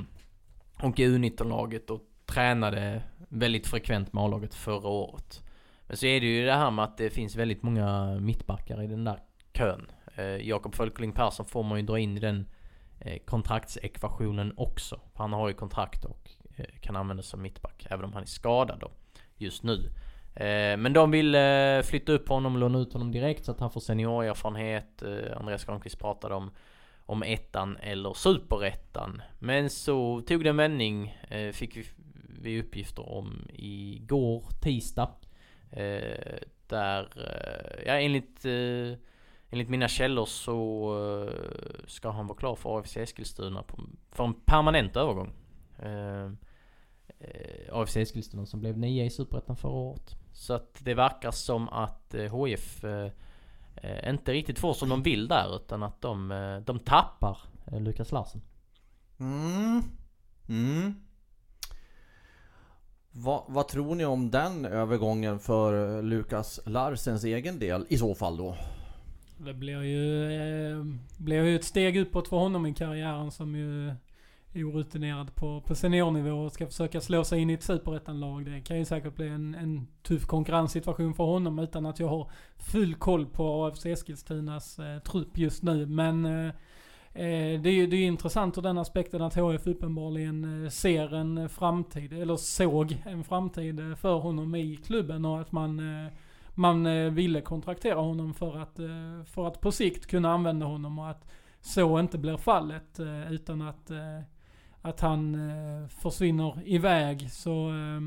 och i U19-laget och tränade Väldigt frekvent med A-laget förra året. Men så är det ju det här med att det finns väldigt många mittbackar i den där kön. Eh, Jakob Fölkling Persson får man ju dra in i den eh, kontraktsekvationen också. För han har ju kontrakt och eh, kan användas som mittback. Även om han är skadad då. Just nu. Eh, men de vill eh, flytta upp honom och låna ut honom direkt så att han får seniorerfarenhet. Eh, Andreas Granqvist pratade om om ettan eller superettan. Men så tog det en vändning. Fick vi, uppgifter om igår tisdag. Där, ja enligt Enligt mina källor så ska han vara klar för AFC Eskilstuna på, för en permanent övergång. AFC Eskilstuna som blev nia i Superettan förra året så att det verkar som att eh, HIF eh, eh, inte riktigt får som de vill där utan att de, eh, de tappar. Eh, Lukas Larsen. Mm. Mm. Vad, vad tror ni om den övergången för Lukas Larsens egen del i så fall då? Det blir ju, eh, blir ju ett steg uppåt för honom i karriären som ju orutinerad på, på seniornivå och ska försöka slå sig in i ett superettanlag. Det kan ju säkert bli en, en tuff konkurrenssituation för honom utan att jag har full koll på AFC Eskilstunas eh, trupp just nu. Men eh, eh, det är ju det är ju intressant ur den aspekten att HF uppenbarligen eh, ser en framtid, eller såg en framtid eh, för honom i klubben och att man eh, man ville kontraktera honom för att, eh, för att på sikt kunna använda honom och att så inte blir fallet utan att, att han eh, försvinner iväg. Så eh,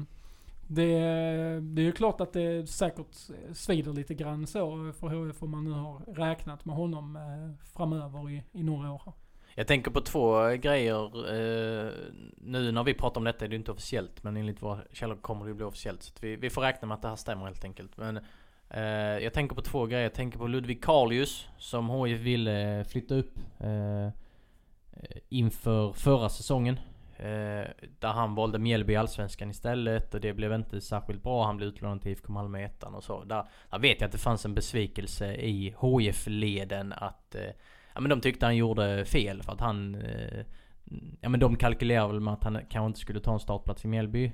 det, det är ju klart att det säkert eh, svider lite grann så för HF om man nu har räknat med honom eh, framöver i, i några år. Jag tänker på två grejer. Eh, nu när vi pratar om detta är det inte officiellt men enligt våra källor kommer det bli officiellt. Så att vi, vi får räkna med att det här stämmer helt enkelt. Men eh, jag tänker på två grejer. Jag tänker på Ludvig Karlius som HIF ville eh, Flytta upp eh, Eh, inför förra säsongen. Eh, där han valde Mjällby i Allsvenskan istället och det blev inte särskilt bra. Han blev utlånad till IFK Malmö ettan och så. Där, där vet jag att det fanns en besvikelse i HIF-leden att eh, Ja men de tyckte han gjorde fel för att han Ja men de kalkylerade väl med att han kanske inte skulle ta en startplats i Mjällby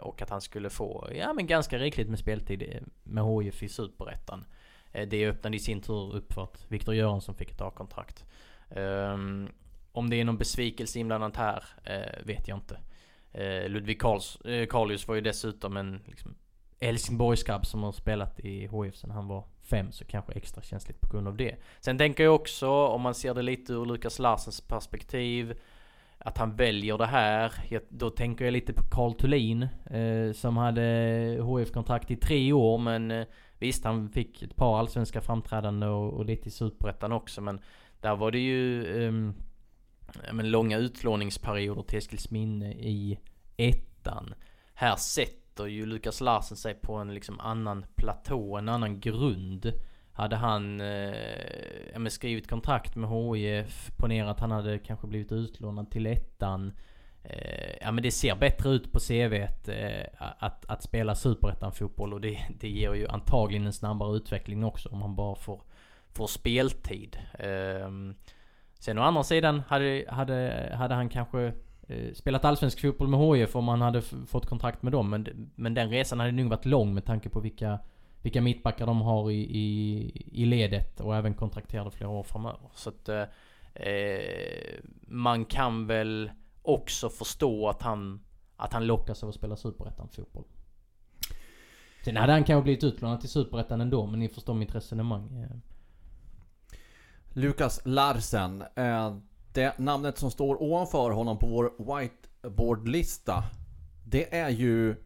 Och att han skulle få, ja men ganska rikligt med speltid med HIF i Superettan Det öppnade i sin tur upp för att Viktor Göransson fick ett A-kontrakt ehm, om det är någon besvikelse inblandat här eh, vet jag inte eh, Ludvig Karls, eh, Karlius var ju dessutom en liksom, Helsingborgsgrabb som har spelat i HIF sedan han var fem så kanske extra känsligt på grund av det. Sen tänker jag också om man ser det lite ur Lukas Larsens perspektiv att han väljer det här. Jag, då tänker jag lite på Carl Thulin eh, som hade HF-kontrakt i tre år men eh, visst han fick ett par allsvenska framträdanden och, och lite i Superettan också men där var det ju eh, men långa utlåningsperioder till Eskilsminne i ettan. Här sätter ju Lukas Larsen sig på en liksom annan platå, en annan grund. Hade han eh, men skrivit kontrakt med HIF, ponera att han hade kanske blivit utlånad till ettan. eh, ja men det ser bättre ut på CVt eh, att, att spela superettan fotboll och det, det ger ju antagligen en snabbare utveckling också om han bara får, får speltid. Eh, sen å andra sidan hade, hade, hade han kanske eh, spelat allsvensk fotboll med HIF om han hade fått kontrakt med dem. Men, men den resan hade nog varit lång med tanke på vilka, vilka mittbackar de har i, i, i ledet och även kontrakterade flera år framöver. Så att eh, eh, man kan väl också förstå att han, att han lockas av att spela superettan fotboll. Sen hade han kanske blivit utlånad till superettan ändå, men ni förstår mitt resonemang. Eh. Lukas Larsen. Eh, det namnet som står ovanför honom på vår whiteboardlista. Det är ju...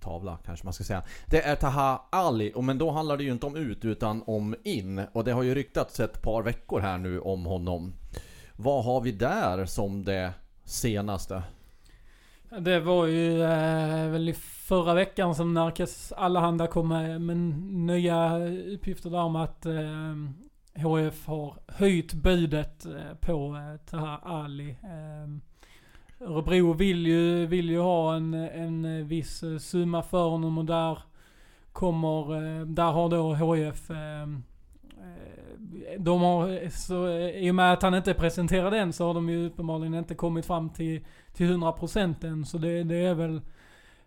Tavla kanske man ska säga. Det är Taha Ali, och men då handlar det ju inte om ut utan om in. Och det har ju ryktats ett par veckor här nu om honom. Vad har vi där som det senaste? Det var ju eh, väl i förra veckan som Narkes Allehanda kom med, med nya uppgifter där om att eh, HF har höjt budet eh, på eh, Taha Ali. Ehm, Örebro vill ju, vill ju ha en, en eh, viss summa för honom och där kommer, där har då HF ehm, de har, så, i och med att han inte är presenterad än så har de ju uppenbarligen inte kommit fram till, till 100% än. Så det, det är väl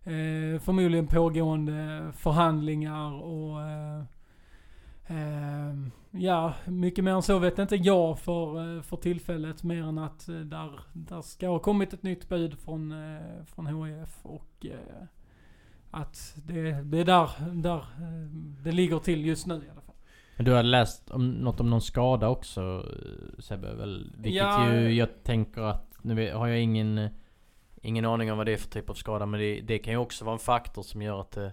eh, förmodligen pågående förhandlingar och eh, ja, mycket mer än så vet inte jag för, eh, för tillfället. Mer än att eh, där, där ska ha kommit ett nytt bud från, eh, från HIF och att det, det är där, där det ligger till just nu i alla fall. Men du har läst om, något om någon skada också Sebbe väl? Vilket Ja. ju jag tänker att, nu har jag ingen, ingen aning om vad det är för typ av skada men det, det kan ju också vara en faktor som gör att det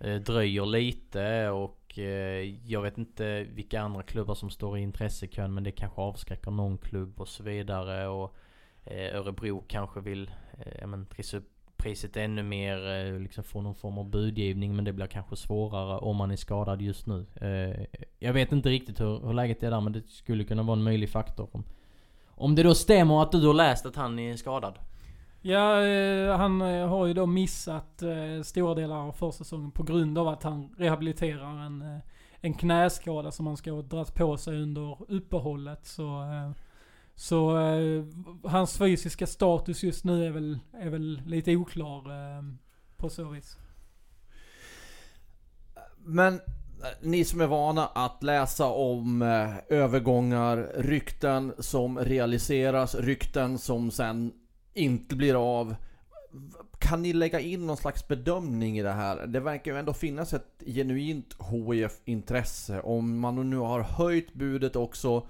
Eh, dröjer lite och eh, jag vet inte vilka andra klubbar som står i intressekön men det kanske avskräcker någon klubb och så vidare och eh, Örebro kanske vill ja, men, trissa upp priset ännu mer, liksom få någon form av budgivning men det blir kanske svårare om man är skadad just nu. Jag vet inte riktigt hur, hur läget är där men det skulle kunna vara en möjlig faktor. Om, om det då stämmer att du har läst att han är skadad. Ja, eh, han eh, har ju då missat eh, stora delar av försäsongen på grund av att han rehabiliterar en, eh, en knäskada som han ska ha dragit på sig under uppehållet. Så, eh, så eh, hans fysiska status just nu är väl, är väl lite oklar på så vis. Men ni som är vana att läsa om eh, övergångar, rykten som realiseras, rykten som sen inte blir av. Kan ni lägga in någon slags bedömning i det här? Det verkar ju ändå finnas ett genuint HIF-intresse. Om man nu har höjt budet också.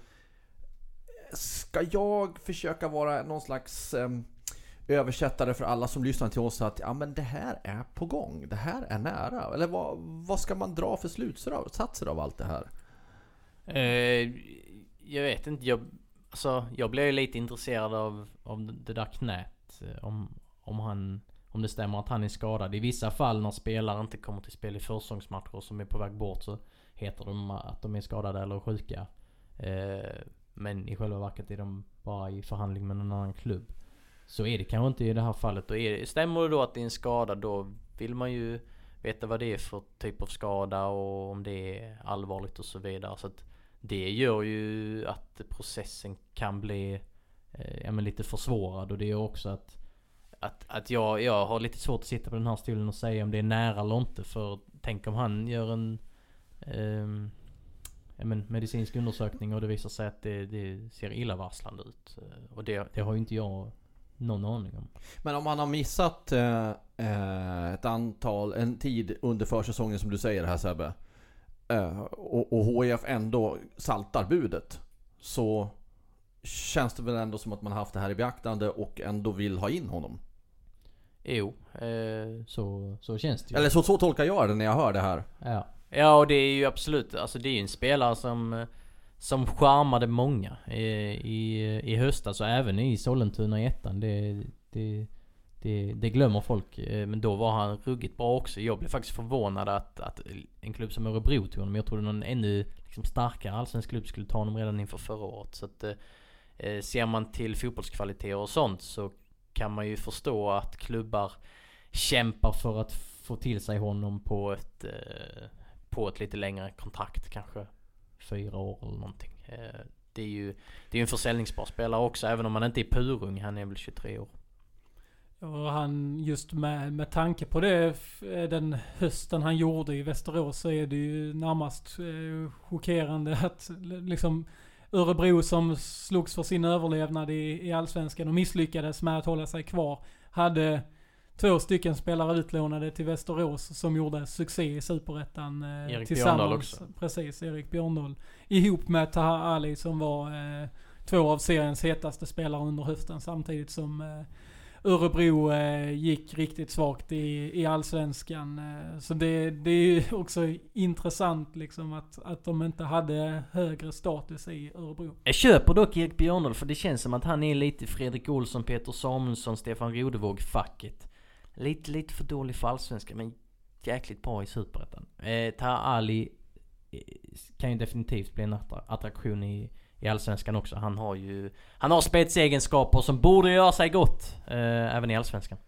Ska jag försöka vara någon slags ehm, översättare för alla som lyssnar till oss att ja men det här är på gång, det här är nära. Eller vad, vad ska man dra för slutsatser av allt det här? Eh, jag vet inte, jag, alltså, jag blev ju lite intresserad av, av det där knät. Eh, om, om han, om det stämmer att han är skadad. I vissa fall när spelare inte kommer till spel i försäsongsmatcher som är på väg bort så heter de att de är skadade eller sjuka. Eh, men i själva verket är de bara i förhandling med någon annan klubb. Så är det kanske inte i det här fallet. Och är stämmer det då att det är en skada då vill man ju veta vad det är för typ av skada och om det är allvarligt och så vidare. Så att det gör ju att processen kan bli eh, ja, men lite försvårad och det gör också att att, att jag, jag har lite svårt att sitta på den här stolen och säga om det är nära eller inte. För tänk om han gör en ehm, ja, men medicinsk undersökning och det visar sig att det, det ser illavarslande ut. Eh, och det, det har ju inte jag någon aning om. Men om han har missat eh, eh, ett antal, en tid under försäsongen som du säger här Sebbe. Eh, och, och HIF ändå saltar budet. Så känns det väl ändå som att man haft det här i beaktande och ändå vill ha in honom. Jo. Eh, Så, så känns det ju. Eller så, så tolkar jag det när jag hör det här. Ja. Ja och det är ju absolut, alltså det är ju en spelare som Som charmade många i, i, i höstas och även i Sollentuna i ettan. Det, det, det, det glömmer folk. Eh, men då var han ruggigt bra också. Jag blev faktiskt förvånad att, att en klubb som Örebro tog honom. Jag trodde någon ännu liksom starkare allsvensk klubb skulle ta honom redan inför förra året. Så att, eh, eh, ser man till fotbollskvaliteter och sånt så kan man ju förstå att klubbar kämpar för att få till sig honom på ett, eh, på ett lite längre kontrakt. Kanske fyra år eller någonting. Eh, det är ju det är en försäljningsbar spelare också, även om han inte är purung. Han är väl 23 år. Och han, just med, med tanke på det, den hösten han gjorde i Västerås så är det ju närmast eh, chockerande att liksom Örebro som slogs för sin överlevnad i, i Allsvenskan och misslyckades med att hålla sig kvar. Hade två stycken spelare utlånade till Västerås som gjorde succé i Superettan. Eh, Erik Björndal också. Precis, Erik Björndal. Ihop med Taha Ali som var eh, två av seriens hetaste spelare under hösten samtidigt som eh, Örebro eh, gick riktigt svagt i, i Allsvenskan. Eh, så det, det är ju [LAUGHS] också intressant liksom att, att de inte hade högre status i Örebro. Jag köper dock Erik Björndahl för det känns som att han är lite Fredrik Olsson, Peter Samuelsson, Stefan Rodevåg-facket. Lite, lite för dålig för Allsvenskan men jäkligt bra i Superettan. Eh, Taha Ali eh, kan ju definitivt bli en attraktion i i Allsvenskan också. Han har ju... Han har spetsegenskaper som borde göra sig gott. Eh, även i Allsvenskan.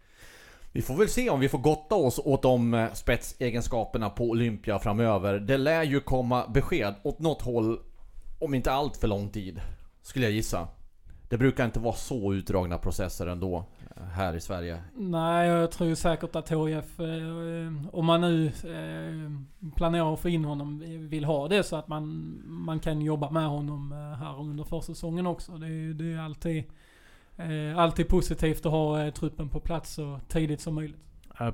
Vi får väl se om vi får gotta oss åt de eh, spetsegenskaperna på Olympia framöver. Det lär ju komma besked åt något håll om inte allt för lång tid. Skulle jag gissa. Det brukar inte vara så utdragna processer ändå här i Sverige? Nej, jag tror säkert att HIF, eh, om man nu eh, planerar att få in honom, vill ha det så att man, man kan jobba med honom eh, här under försäsongen också. Det är, det är alltid, alltid positivt att ha truppen på plats så tidigt som möjligt.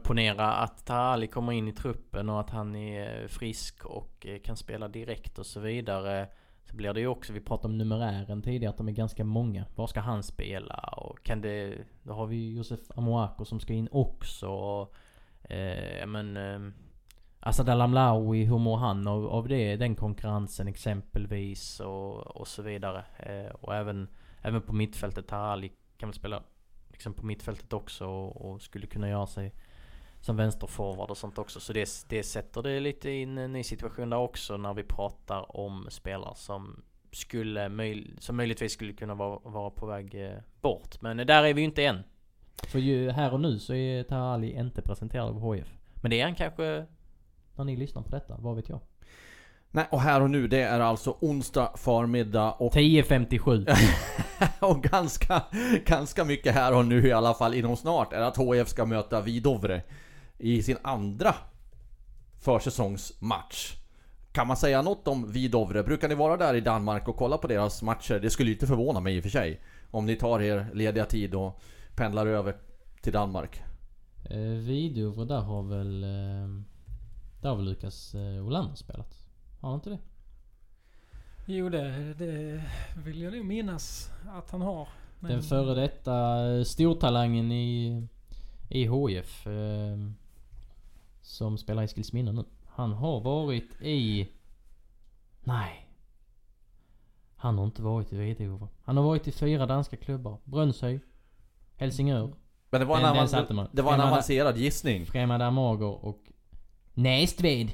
Ponera att Tahali kommer in i truppen och att han är frisk och kan spela direkt och så vidare. Så blir det ju också, vi pratade om numerären tidigare, att de är ganska många. Var ska han spela? Och kan det... Då har vi Josef Amoako som ska in också. Och, eh, men... Eh, Asad Alamlaoui, hur mår han av, av det, den konkurrensen exempelvis? Och, och så vidare. Eh, och även, även på mittfältet, Tarali kan väl spela liksom på mittfältet också och, och skulle kunna göra sig som vänsterforward och sånt också. Så det, det sätter det lite i en ny situation där också när vi pratar om spelare som skulle möj som möjligtvis skulle kunna vara, vara på väg eh, bort. Men där är vi ju inte än. För ju här och nu så är Tahali inte presenterad av HF. Men det är han kanske när ni lyssnar på detta, vad vet jag? Nej, och här och nu det är alltså onsdag förmiddag och... 10.57 [LAUGHS] Och ganska, ganska mycket här och nu i alla fall inom snart är att HF ska möta Vidovre i sin andra försäsongsmatch. Kan man säga något om Vidovre? Brukar ni vara där i Danmark och kolla på deras matcher? Det skulle inte förvåna mig i och för sig. Om ni tar er lediga tid och pendlar över till Danmark. Eh, Vidovre, där har väl... Eh, där har väl Lukas eh, Olander spelat? Har han inte det? Jo, det, det vill jag nog minnas att han har. Men... Den före detta stortalangen i, i HF. Eh, som spelar i Eskilsminne nu. Han har varit i... Nej. Han har inte varit i Vidove. Han har varit i fyra danska klubbar. Brönnshöj. Helsingör. Men det var en, den, den det var en avancerad gissning. Främad Amager och Nästved.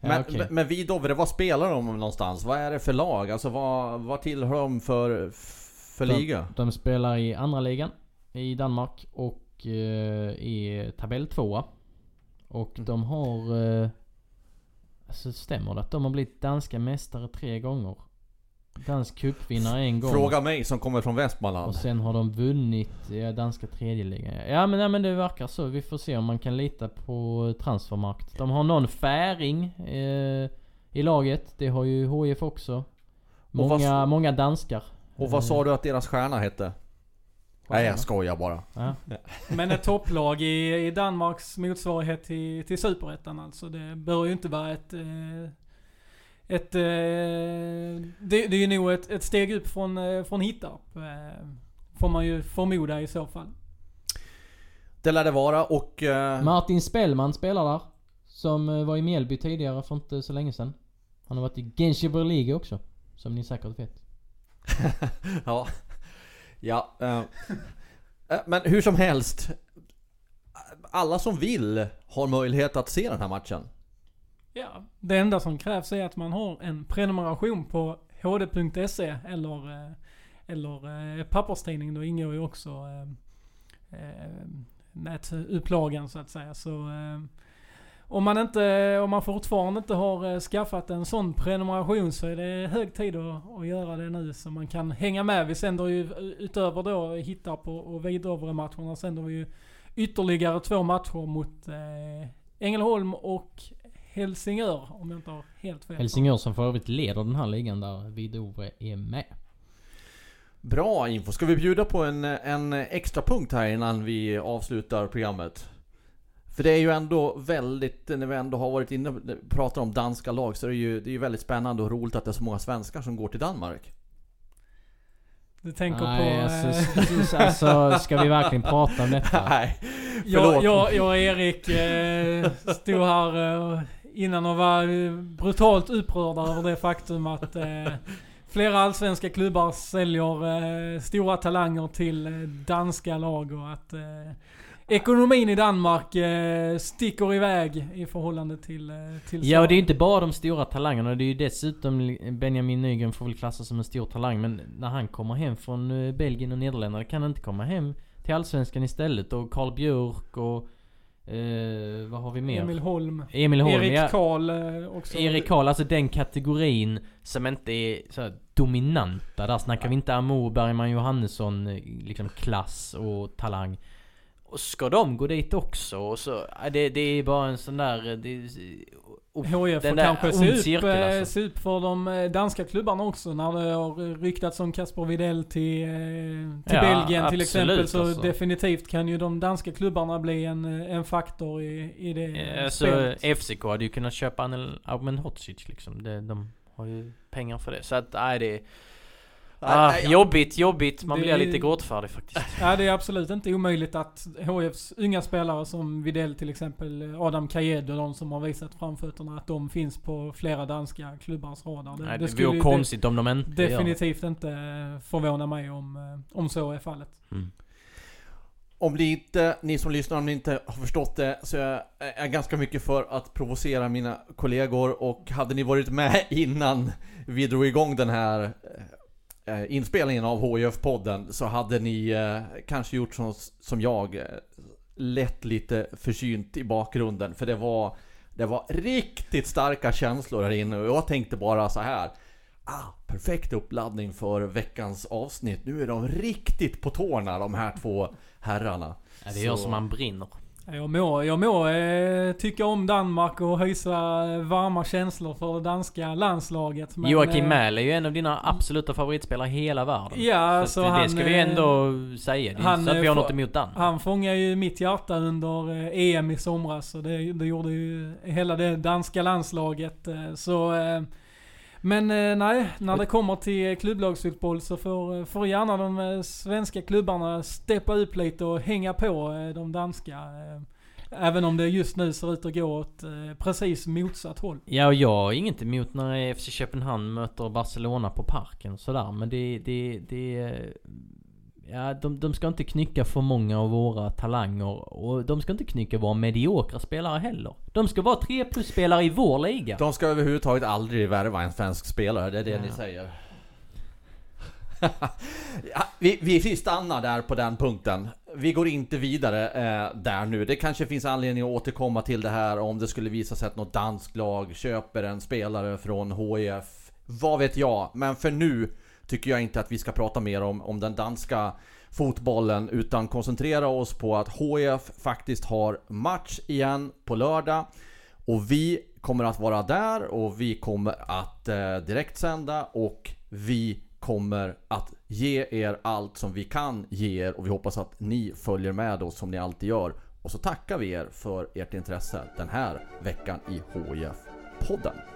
Men, ja, okay. men Vidovre, vad spelar de någonstans? Vad är det för lag? Alltså vad, vad tillhör de för, för de, liga? De spelar i andra ligan i Danmark och uh, är tabell tvåa. Och mm. de har... Uh, alltså stämmer det att de har blivit danska mästare tre gånger? Dansk cupvinnare en gång. Fråga mig som kommer från Västmanland. Och sen har de vunnit ja, danska tredjeligan. Ja men, ja men det verkar så. Vi får se om man kan lita på transfermarkt. De har någon färing eh, i laget. Det har ju HIF också. Många, vad, många danskar. Och vad sa du att deras stjärna hette? Nej jag skojar bara. Ja. Men ett topplag i, i Danmarks motsvarighet till, till Superettan alltså. Det bör ju inte vara ett... Eh, ett... Eh, det, det är ju nog ett, ett steg upp från, eh, från Hittarp. Får man ju förmoda i så fall. Det lär det vara och... Martin Spellman spelar där. Som var i Mjällby tidigare för inte så länge sedan. Han har varit i Genshiber League också. Som ni säkert vet. [LAUGHS] ja. Ja. Eh, [LAUGHS] eh, men hur som helst. Alla som vill har möjlighet att se den här matchen. Ja, det enda som krävs är att man har en prenumeration på hd.se eller, eh, eller papperstidning. Då ingår ju också eh, nätupplagan så att säga. Så, eh, om man, inte, om man fortfarande inte har eh, skaffat en sån prenumeration så är det hög tid att, att göra det nu så man kan hänga med. Vi sänder ju utöver då hitta på och vidare matcherna sänder vi ju ytterligare två matcher mot eh, Ängelholm och Helsingör om jag inte har helt fel. Helsingör som för övrigt leder den här ligan där Vidovre är med. Bra info. Ska vi bjuda på en, en extra punkt här innan vi avslutar programmet? För det är ju ändå väldigt, när vi ändå har varit inne och pratar om danska lag så är det ju det är väldigt spännande och roligt att det är så många svenskar som går till Danmark. Du tänker Nej, på... Alltså, alltså, ska vi verkligen prata om detta? [LAUGHS] Nej, jag, jag, jag och Erik eh, stod här eh, innan och var brutalt upprörda över det faktum att eh, flera allsvenska klubbar säljer eh, stora talanger till eh, danska lag och att eh, ekonomin i Danmark eh, sticker iväg i förhållande till, eh, till Ja, och det är inte bara de stora talangerna. Det är ju dessutom Benjamin Nygren får väl klassas som en stor talang. Men när han kommer hem från eh, Belgien och Nederländerna kan han inte komma hem till Allsvenskan istället. Och Karl Björk och... Eh, vad har vi mer? Emil Holm. Emil Holm, Erik. Karl eh, också. Erik Karl, alltså den kategorin som inte är så dominanta. Där snackar vi inte Amo, Bergman Johannesson, liksom klass och talang. Och ska de gå dit också? Och så, ja, det, det är bara en sån där... Det, HIF får kanske se upp, cirkel, eh, alltså. se upp för de eh, danska klubbarna också. När det har ryktats om Kasper Widell till, eh, till Ja, Belgien till exempel. Så alltså. definitivt kan ju de danska klubbarna bli en, eh, en faktor i, i det Eh, eh, Så spelet. FCK hade ju kunnat köpa Anel Ahmedhodzic liksom. Det, de har ju pengar för det. Så att, nej det... Ah, Nej, jobbigt, jobbigt. Man Det- blir lite gråtfärdig faktiskt. Ja, det är absolut inte omöjligt att HFs unga spelare som Widell till exempel, Adam Kajed och de som har visat framfötterna, att de finns på flera danska klubbars radar. nej, det skulle vore konstigt om de inte gör det. definitivt inte eh, förvåna mig om, eh, om så är fallet. Mm. Om det inte, ni som lyssnar, om ni inte har förstått det så är jag ganska mycket för att provocera mina kollegor och hade ni varit med [LAUGHS] innan vi drog igång den här eh, inspelningen av HIF-podden så hade ni eh, kanske gjort som, som jag, eh, lett lite försynt i bakgrunden för det var det var riktigt starka känslor här inne och jag tänkte bara så här. Ah, perfekt uppladdning för veckans avsnitt. Nu är de riktigt på tårna de här två herrarna. Ja, det gör Så- som man brinner. Jag må, jag må eh, tycka om Danmark och hysa eh, varma känslor för det danska landslaget. men, Joakim eh, Mähl är ju en av dina absoluta favoritspelare i hela världen. Ja, så så att det han, ska vi eh, ändå säga. Det är han, så att vi har något emot den. Han fångar ju mitt hjärta under EM i somras och det, det gjorde ju hela det danska landslaget. Så... eh, men eh, nej, när det kommer till klubblagsfotboll så får, eh, får gärna de eh, svenska klubbarna steppa upp lite och hänga på eh, de danska. eh, Även om det just nu ser ut att gå åt eh, precis motsatt håll. Ja, och jag har inget emot när FC Köpenhamn möter Barcelona på parken och sådär. Men det, det, det... Eh, Ja, de, de ska inte knycka för många av våra talanger. Och de ska inte knycka våra mediokra spelare heller. De ska vara 3 plus-spelare i vår liga. De ska överhuvudtaget aldrig värva en svensk spelare, det är det Ja. ni säger. [LAUGHS] ja, vi, vi stannar där på den punkten. Vi går inte vidare eh, där nu. Det kanske finns anledning att återkomma till det här om det skulle visa sig att något danskt lag köper en spelare från HIF. Vad vet jag? Men för nu tycker jag inte att vi ska prata mer om, om den danska fotbollen utan koncentrera oss på att HIF faktiskt har match igen på lördag. Och vi kommer att vara där och vi kommer att eh, direktsända och vi kommer att ge er allt som vi kan ge er och vi hoppas att ni följer med oss som ni alltid gör. Och så tackar vi er för ert intresse den här veckan i HIF-podden.